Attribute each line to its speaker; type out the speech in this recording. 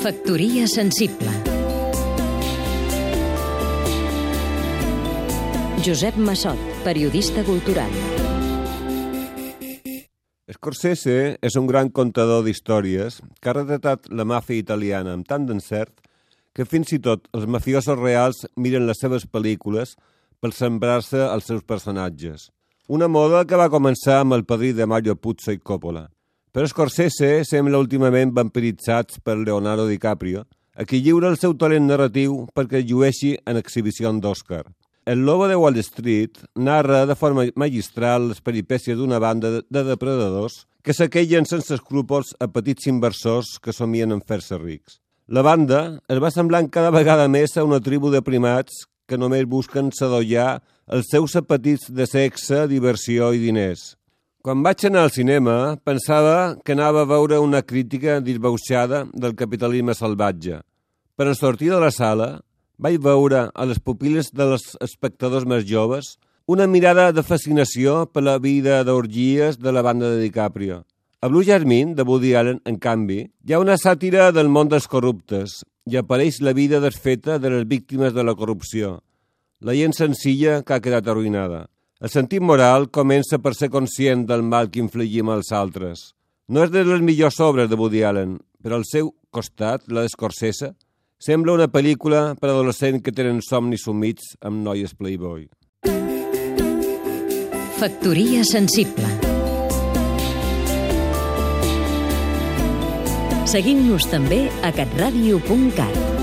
Speaker 1: Factoria sensible Josep Massot, periodista cultural
Speaker 2: Scorsese és un gran contador d'històries que ha retratat la màfia italiana amb tant d'encert que fins i tot els mafiosos reals miren les seves pel·lícules per sembrar-se als seus personatges. Una moda que va començar amb el padrí de Mario Puzo i Coppola. Però Scorsese sembla últimament vampiritzats per Leonardo DiCaprio, a qui lliura el seu talent narratiu perquè llueixi en exhibició d'Oscar. El Lobo de Wall Street narra de forma magistral les peripècies d'una banda de depredadors que saquegen sense escrúpols a petits inversors que somien en fer-se rics. La banda es va semblant cada vegada més a una tribu de primats que només busquen sadollar els seus apetits de sexe, diversió i diners. Quan vaig anar al cinema, pensava que anava a veure una crítica disbauxada del capitalisme salvatge. Per en sortir de la sala, vaig veure a les pupil·les dels espectadors més joves una mirada de fascinació per la vida d'orgies de la banda de DiCaprio. A Blue Jasmine, de Woody Allen, en canvi, hi ha una sàtira del món dels corruptes i apareix la vida desfeta de les víctimes de la corrupció, la gent senzilla que ha quedat arruïnada. El sentit moral comença per ser conscient del mal que infligim als altres. No és de les millors obres de Woody Allen, però al seu costat, la d'Escorsesa, sembla una pel·lícula per a adolescents que tenen somnis sumits amb noies playboy.
Speaker 1: Factoria sensible Seguim-nos també a catradio.cat